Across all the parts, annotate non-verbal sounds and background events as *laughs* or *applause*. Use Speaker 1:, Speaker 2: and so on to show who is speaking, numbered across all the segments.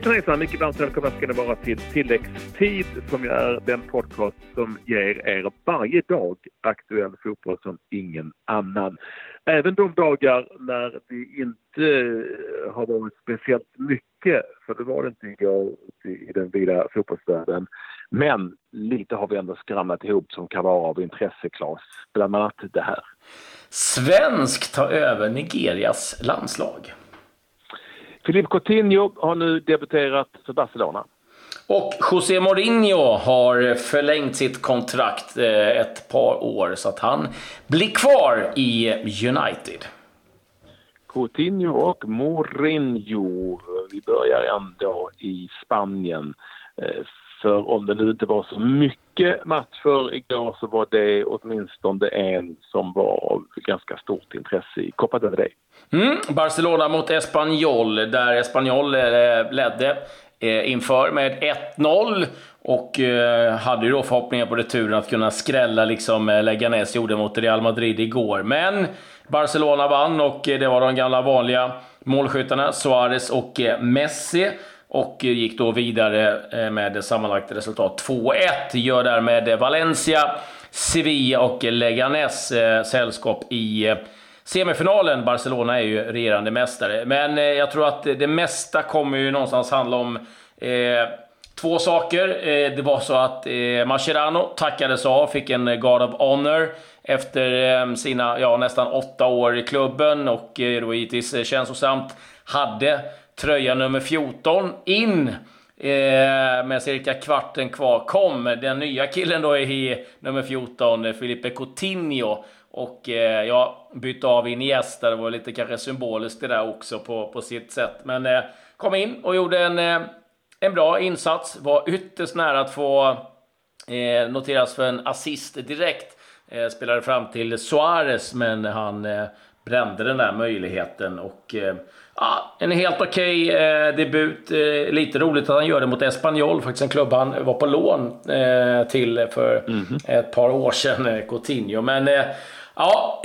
Speaker 1: Hejsan hejsan! Mycket varmt välkomna ska ni vara till Tilläggstid som är den podcast som ger er varje dag aktuell fotboll som ingen annan. Även de dagar när det inte eh, har varit speciellt mycket, för det var det inte igår i den vida fotbollsvärlden. Men lite har vi ändå skramlat ihop som kan vara av intresse, Claes. Bland annat det här.
Speaker 2: Svensk tar över Nigerias landslag.
Speaker 1: Filip Coutinho har nu debuterat för Barcelona.
Speaker 2: Och José Mourinho har förlängt sitt kontrakt eh, ett par år så att han blir kvar i United.
Speaker 1: Coutinho och Mourinho. Vi börjar ändå i Spanien. Eh, för om det nu inte var så mycket matcher igår så var det åtminstone en som var av ganska stort intresse i Copa del Rey.
Speaker 2: Mm, Barcelona mot Espanyol, där Espanyol eh, ledde eh, inför med 1-0 och eh, hade ju då förhoppningar på returen att kunna skrälla liksom eh, Leganes gjorde mot Real Madrid igår. Men Barcelona vann och det var de gamla vanliga målskyttarna Suarez och Messi och gick då vidare eh, med sammanlagt resultat 2-1. Gör därmed Valencia, Sevilla och Leganes eh, sällskap i eh, semifinalen. Barcelona är ju regerande mästare. Men jag tror att det mesta kommer ju någonstans handla om eh, två saker. Det var så att eh, Mascherano tackades av, fick en God of Honor efter eh, sina ja, nästan åtta år i klubben och eh, då givetvis känslosamt hade tröja nummer 14 in eh, med cirka kvarten kvar kom den nya killen då i nummer 14, eh, Filipe Coutinho. Och eh, jag bytte av Iniesta, det var lite kanske symboliskt det där också på, på sitt sätt. Men eh, kom in och gjorde en, eh, en bra insats, var ytterst nära att få eh, noteras för en assist direkt. Eh, spelade fram till Suarez, men han eh, brände den där möjligheten. Och eh, ja, en helt okej okay, eh, debut. Eh, lite roligt att han gör det mot Espanyol, faktiskt en klubb han var på lån till för mm -hmm. ett par år sedan, Coutinho. Men Ja,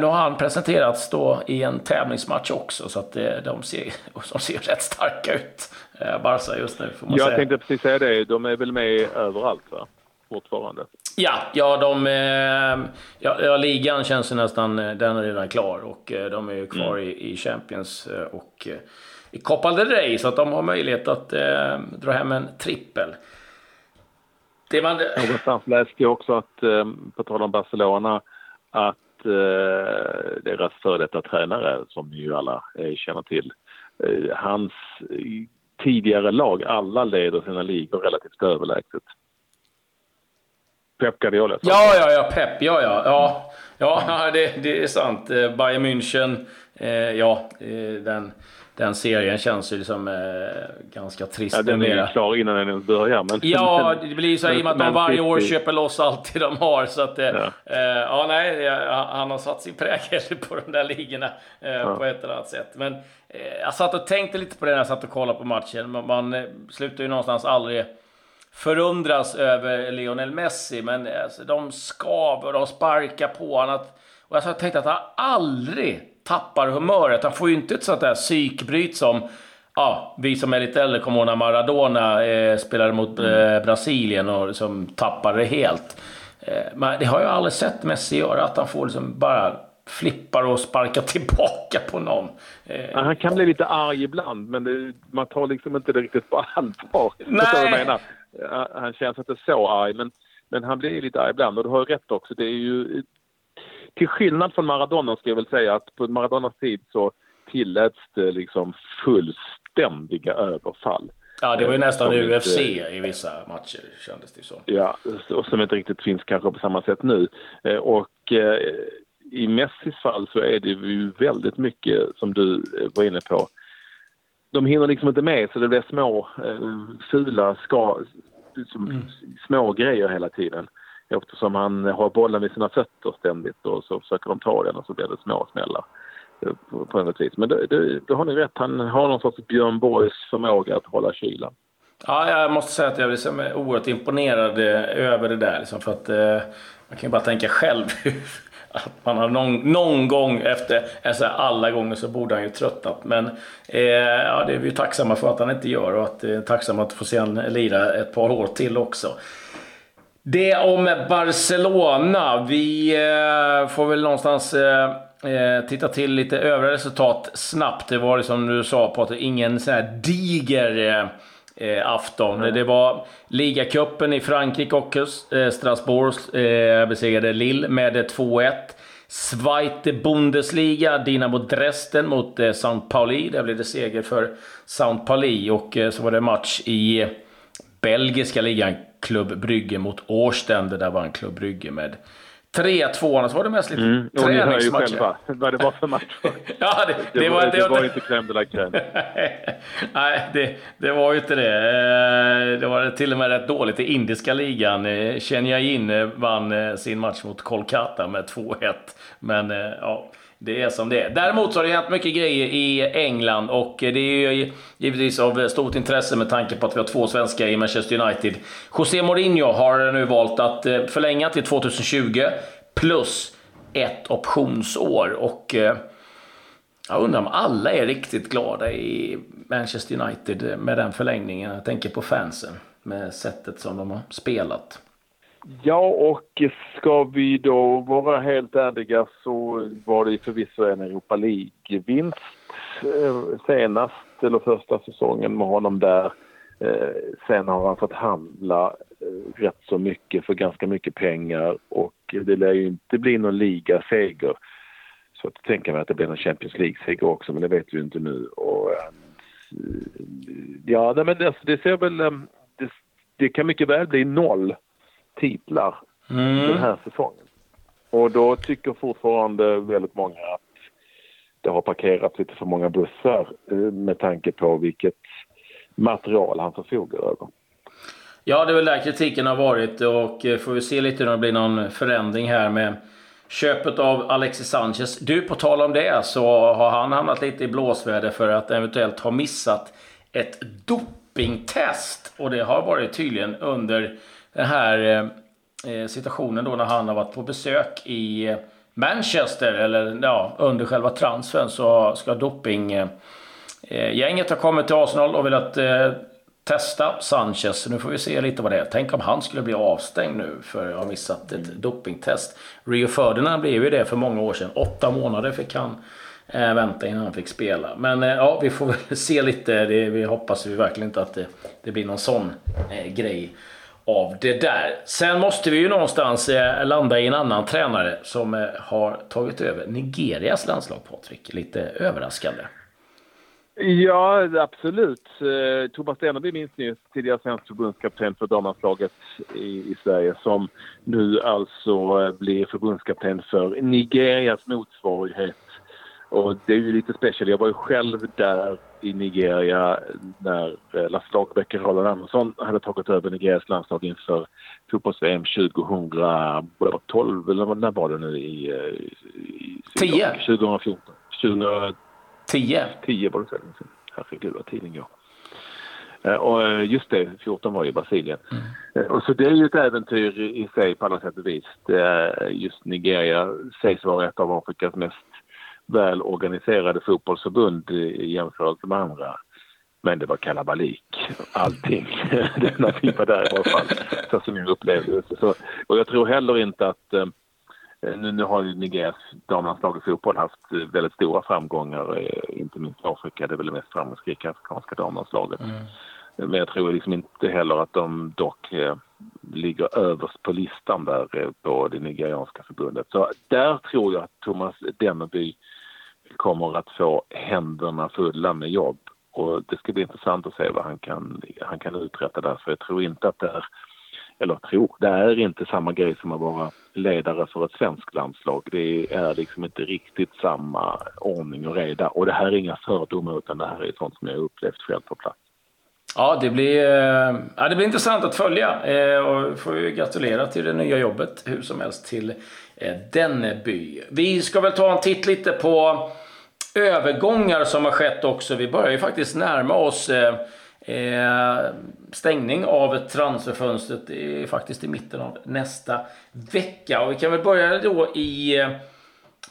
Speaker 2: nu har han presenterats då i en tävlingsmatch också, så att de, ser, *laughs* de ser rätt starka ut, Barca just nu. Får man
Speaker 1: jag
Speaker 2: säga.
Speaker 1: tänkte precis säga det, de är väl med överallt va? Fortfarande.
Speaker 2: Ja, ja, de, eh, ja, ja, ligan känns ju nästan, eh, den är redan klar och eh, de är ju kvar mm. i, i, Champions eh, och i Copa del Rey, så att de har möjlighet att dra hem en trippel.
Speaker 1: Det man... Någonstans läste jag också att, på tal om Barcelona, att eh, deras före detta tränare, som ju alla eh, känner till, eh, hans tidigare lag, alla leder sina ligor relativt överlägset. Pep Guardiola.
Speaker 2: Ja, ja, ja, Pep, ja, ja. Ja, *laughs* ja det, det är sant. Eh, Bayern München, eh, ja, eh, den den serien känns ju liksom eh, ganska trist.
Speaker 1: Ja, den är ju klar innan den ens börjar. Men,
Speaker 2: ja, *laughs* det blir så här, i och med att de varje år köper loss allt de har. Så att, eh, ja. Eh, ja, nej, han har satt sin prägel *laughs* på de där ligorna eh, ja. på ett eller annat sätt. Men jag satt och tänkte lite på det när jag satt och kollade på matchen. Man, man slutar ju någonstans aldrig förundras över Lionel Messi, men alltså, de skaver och de sparkar på honom. Och jag tänkte att han aldrig tappar humöret. Han får ju inte ett sånt där psykbryt som ja, vi som är lite äldre kommer ihåg när Maradona eh, spelade mot eh, Brasilien och liksom tappade det helt. Eh, men det har jag aldrig sett Messi göra, att han får liksom bara flippar och sparkar *laughs* tillbaka på någon.
Speaker 1: Eh, han kan bli lite arg ibland, men det, man tar liksom inte det riktigt på allvar. *laughs* Nej. Menar. Han känns inte så arg, men, men han blir lite arg ibland. Och du har rätt också, det är ju till skillnad från Maradona ska jag väl säga att på Maradonas tid så tilläts det liksom fullständiga överfall.
Speaker 2: Ja, det var ju nästan som UFC inte, i vissa matcher kändes det som.
Speaker 1: Ja, och som inte riktigt finns kanske på samma sätt nu. Eh, och eh, i Messis fall så är det ju väldigt mycket som du eh, var inne på. De hinner liksom inte med så det blir små fula ska, liksom, mm. små grejer hela tiden eftersom han har bollen vid sina fötter ständigt och så försöker de ta den och så blir det små smällar eh, på något vis. Men det, det, det har ni rätt, han har någon sorts Björn Borgs förmåga att hålla kylan.
Speaker 2: Ja, jag måste säga att jag är liksom oerhört imponerad eh, över det där. Liksom, för att, eh, man kan ju bara tänka själv *laughs* att man har någon, någon gång efter, alltså alla gånger så borde han ju tröttnat. Men eh, ja, det är vi tacksamma för att han inte gör och att, eh, tacksamma att få se han lira ett par år till också. Det om Barcelona. Vi eh, får väl någonstans eh, eh titta till lite övriga resultat snabbt. Det var det som du sa Patrik, ingen sån här diger eh, eh, eh, afton. Mm. Det var ligacupen i Frankrike och eh, Strasbourg eh, besegrade Lille med 2-1. Zweite Bundesliga, Dinamo Dresden mot eh, St. Pauli. Där blev det seger för St. Pauli och eh, så var det match i belgiska ligan, Klubb Brygge mot Årstende. Där var en Klubb Brygge med 3-2, annars var det mest lite mm. träningsmatcher.
Speaker 1: Ni själva vad det var för match. *laughs*
Speaker 2: ja, det, det, det, var,
Speaker 1: det, det var inte crème de la crème. *laughs*
Speaker 2: Nej, det, var ju inte det. Eh, det var till och med rätt dåligt i indiska ligan. Eh, vann eh, sin match mot Kolkata med 2-1. Men ja... Det är som det är. Däremot så har det hänt mycket grejer i England och det är ju givetvis av stort intresse med tanke på att vi har två svenskar i Manchester United. José Mourinho har nu valt att eh, förlänga till 2020 plus ett optionsår och eh, jag undrar om alla är riktigt glada i Manchester United med den förlängningen. Jag tänker på fansen med sättet som de har spelat.
Speaker 1: Ja, och ska vi då vara helt ärliga så var det förvisso en Europa League-vinst eh, senast, eller första säsongen med honom där. Eh, sen har han fått handla eh, rätt så mycket för ganska mycket pengar och det lär ju inte bli någon ligaseger. Så att tänka mig att det blir någon Champions League-seger också, men det vet vi inte nu. Och, ja, men det, det ser väl... Det, det kan mycket väl bli noll titlar mm. den här säsongen. Och då tycker fortfarande väldigt många att det har parkerats lite för många bussar eh, med tanke på vilket material han förfogar över.
Speaker 2: Ja, det är väl där kritiken har varit och eh, får vi se lite om det blir någon förändring här med köpet av Alexis Sanchez. Du, på tal om det så har han hamnat lite i blåsväder för att eventuellt ha missat ett dopingtest. Och det har varit tydligen under den här eh, eh, situationen då när han har varit på besök i eh, Manchester, eller ja, under själva transfern så ska dopinggänget eh, ha kommit till Arsenal och velat eh, testa Sanchez. Nu får vi se lite vad det är. Tänk om han skulle bli avstängd nu för att ha missat ett mm. dopingtest. Rio Ferdinand blev ju det för många år sedan. Åtta månader fick han eh, vänta innan han fick spela. Men eh, ja, vi får väl *laughs* se lite. Det, vi hoppas vi verkligen inte att det, det blir någon sån eh, grej av det där. Sen måste vi ju någonstans eh, landa i en annan tränare som eh, har tagit över Nigerias landslag, Patrik. Lite överraskande.
Speaker 1: Ja, absolut. Eh, Thomas Stenerby minns ni, tidigare svensk förbundskapten för damlandslaget i, i Sverige som nu alltså eh, blir förbundskapten för Nigerias motsvarighet och det är ju lite speciellt. Jag var ju själv där i Nigeria när eh, Lasse Lagerbäck och Roland Andersson hade tagit över Nigerias landslag inför fotbolls-VM 2012, eller när var det nu i... Eh,
Speaker 2: i 10?
Speaker 1: 2014.
Speaker 2: 2010?
Speaker 1: 10 var det så. Herregud vad tiden går. Eh, och just det, 14 var ju Brasilien. Mm. Och så det är ju ett äventyr i sig på alla sätt och vis. Just Nigeria sägs vara ett av Afrikas mest välorganiserade fotbollsförbund i jämförelse med andra. Men det var kalabalik, allting. När vi var där i alla fall, så som jag upplevde det. Så, och jag tror heller inte att eh, nu, nu har ju Nigerias damlandslag i fotboll haft väldigt stora framgångar, eh, inte minst i Afrika. Det är väl det mest framgångsrika afrikanska damlandslaget. Mm. Men jag tror liksom inte heller att de dock eh, ligger överst på listan där eh, på det nigerianska förbundet. Så där tror jag att Thomas Dennerby kommer att få händerna fulla med jobb. Och det ska bli intressant att se vad han kan, han kan uträtta där. För jag tror inte att det är, eller tror, det är inte samma grej som att vara ledare för ett svenskt landslag. Det är liksom inte riktigt samma ordning och reda. Och det här är inga fördomar utan det här är sånt som jag upplevt själv på plats.
Speaker 2: Ja, det blir, eh, ja, det blir intressant att följa. Eh, och får ju gratulera till det nya jobbet hur som helst till eh, Denneby. Vi ska väl ta en titt lite på övergångar som har skett också. Vi börjar ju faktiskt närma oss eh, eh, stängning av transferfönstret är faktiskt i mitten av nästa vecka. Och vi kan väl börja då i eh,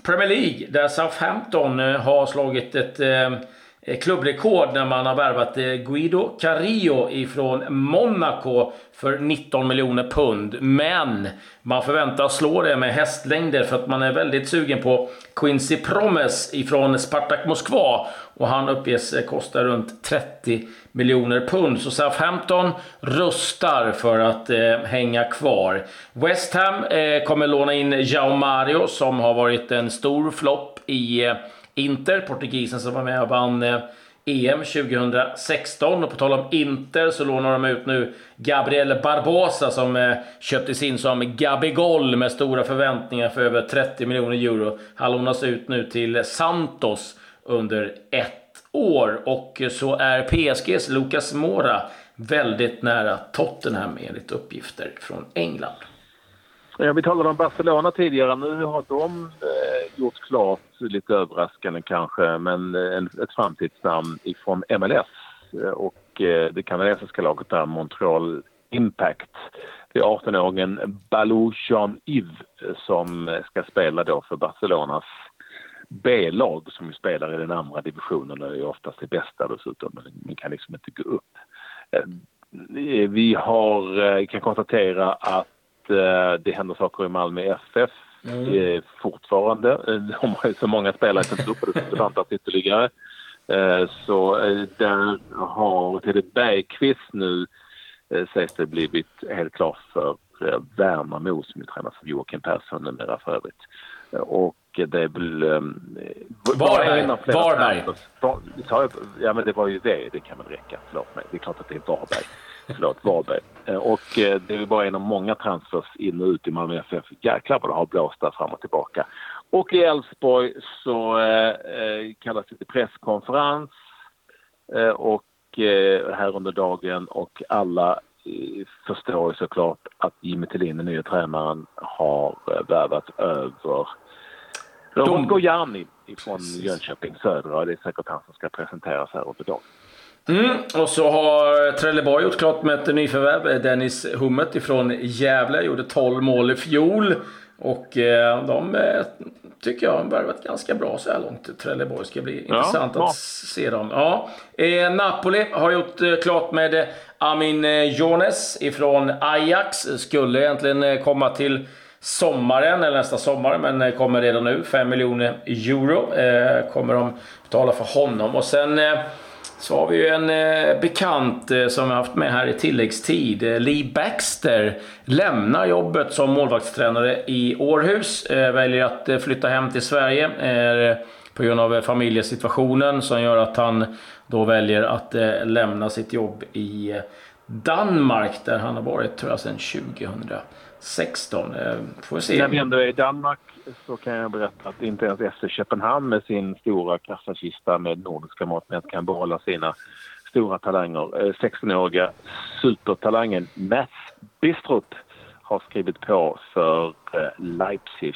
Speaker 2: Premier League där Southampton har slagit ett Eh, Eh, klubbrekord när man har värvat eh, Guido Carillo ifrån Monaco för 19 miljoner pund. Men man förväntas slå det med hästlängder för att man är väldigt sugen på Quincy Promes ifrån Spartak Moskva. Och han uppges eh, kosta runt 30 miljoner pund. Så Southampton rustar för att eh, hänga kvar. West Ham eh, kommer låna in Jao Mario som har varit en stor flopp i eh, Inter, portugisen som var med och vann EM eh, 2016. Och på tal om Inter så lånar de ut nu Gabriel Barbosa som eh, köptes in som Gabigol med stora förväntningar för över 30 miljoner euro. Han lånas ut nu till Santos under ett år. Och så är PSGs Lucas Mora väldigt nära Tottenham enligt uppgifter från England.
Speaker 1: Ja, vi talade om Barcelona tidigare. Nu har de eh, gjort klart, lite överraskande kanske, men eh, en, ett framtidsnamn ifrån MLS. Eh, och eh, det kanadensiska laget där, Montreal Impact. Det är 18-åringen Balou Jean-Yves eh, som ska spela då för Barcelonas B-lag som ju spelar i den andra divisionen och är oftast det bästa dessutom, men kan liksom inte gå upp. Vi har, kan konstatera att eh, det händer saker i Malmö FF mm. eh, fortfarande. Eh, de har ju så många spelare som upp och det bantas ytterligare. Eh, så eh, där har Teddy Bergqvist nu eh, sägs det blivit helt klart för Värnamo som är tränare för Joakim Persson numera för övrigt. Och det är väl... Um,
Speaker 2: Varberg. Varberg.
Speaker 1: Ja, men det var ju det. Det kan väl räcka. Förlåt mig. Det är klart att det är Varberg. Förlåt, Varberg. Eh, och eh, det är bara en av många transfers in och ut i Malmö FF. Jäklar vad det har blåst där fram och tillbaka. Och i Elfsborg så eh, eh, kallas det till presskonferens eh, och eh, här under dagen och alla förstår ju såklart att Jimmy Tillin, den nya tränaren, har värvat över Robert Gojani från Jönköping Södra. Det är säkert han som ska presenteras här under dagen.
Speaker 2: Mm, och så har Trelleborg gjort klart med ett nyförvärv. Dennis Hummet ifrån Gävle gjorde 12 mål i fjol. Och eh, de eh, tycker jag har värvat ganska bra så här långt. Trelleborg ska bli ja, intressant bra. att se dem. Ja. Eh, Napoli har gjort klart med Amin Jones ifrån Ajax. Skulle egentligen komma till sommaren, eller nästa sommar, men kommer redan nu. 5 miljoner euro kommer de betala för honom. Och sen så har vi ju en eh, bekant eh, som vi haft med här i tilläggstid. Eh, Lee Baxter lämnar jobbet som målvaktstränare i Århus. Eh, väljer att eh, flytta hem till Sverige eh, på grund av eh, familjesituationen som gör att han då väljer att eh, lämna sitt jobb i eh, Danmark där han har varit tror jag sedan 16... Eh, får se.
Speaker 1: När vi ändå är i Danmark så kan jag berätta att inte ens FC Köpenhamn med sin stora kassakista med nordiska mått mätt kan behålla sina stora talanger. Eh, 16-åriga supertalangen Mats Bistrup har skrivit på för eh, Leipzig,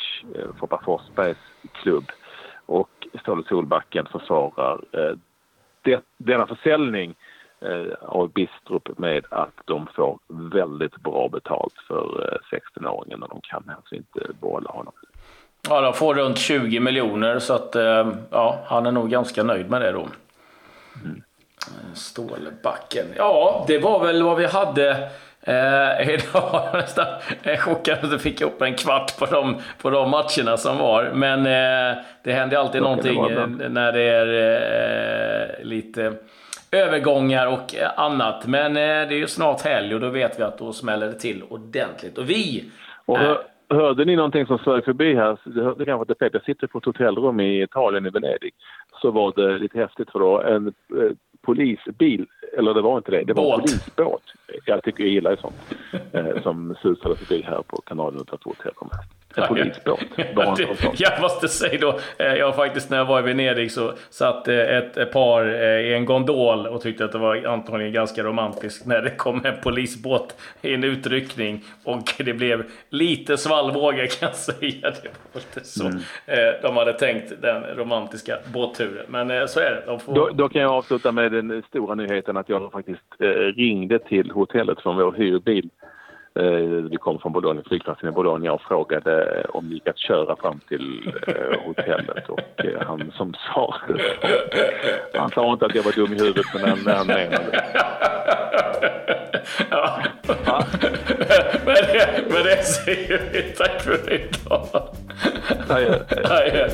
Speaker 1: Foppa Forsbergs klubb. Och Ståle Solbacken försvarar det, denna försäljning av Bistrup med att de får väldigt bra betalt för 16-åringen och de kan alltså inte behålla honom.
Speaker 2: Ja, de får runt 20 miljoner så att eh, ja, han är nog ganska nöjd med det då. Mm. Stålbacken. Ja, det var väl vad vi hade eh, *laughs* idag. Nästan chockad att du fick upp en kvart på de, på de matcherna som var. Men eh, det händer alltid någonting det när det är eh, lite övergångar och annat. Men eh, det är ju snart helg och då vet vi att då smäller det till ordentligt. Och vi...
Speaker 1: Och Hörde ni någonting som flög förbi här? Det hörde kanske inte Peter. Jag sitter på ett hotellrum i Italien, i Venedig. Så var det lite häftigt för då en eh, polisbil, eller det var inte det, det var en polisbåt. Jag tycker jag gillar ju sånt. eh, som susade förbi här på kanalen utanför hotellrummet. En polisbåt. Sak.
Speaker 2: jag måste säga då, eh, jag faktiskt när jag var i Venedig så satt eh, ett, ett par eh, i en gondol och tyckte att det var antagligen ganska romantiskt när det kom en polisbåt i en utryckning och det blev lite svallvågor kan jag säga. Det var inte så
Speaker 1: Mm.
Speaker 2: de hade tänkt den romantiska båtturen. Men så är det. De får...
Speaker 1: Då, då kan jag avsluta med den stora nyheten att jag faktiskt ringde till hotellet från vår hyrbil. Eh, vi kom från Bologna, flygplatsen i Bologna och frågade om det gick att köra fram till eh, hotellet och eh, han som sa Han sa inte att jag var dum i huvudet men han, han menade det.
Speaker 2: Ja. men, det, men det säger vi tack för idag.
Speaker 1: Nej,
Speaker 2: Adjö.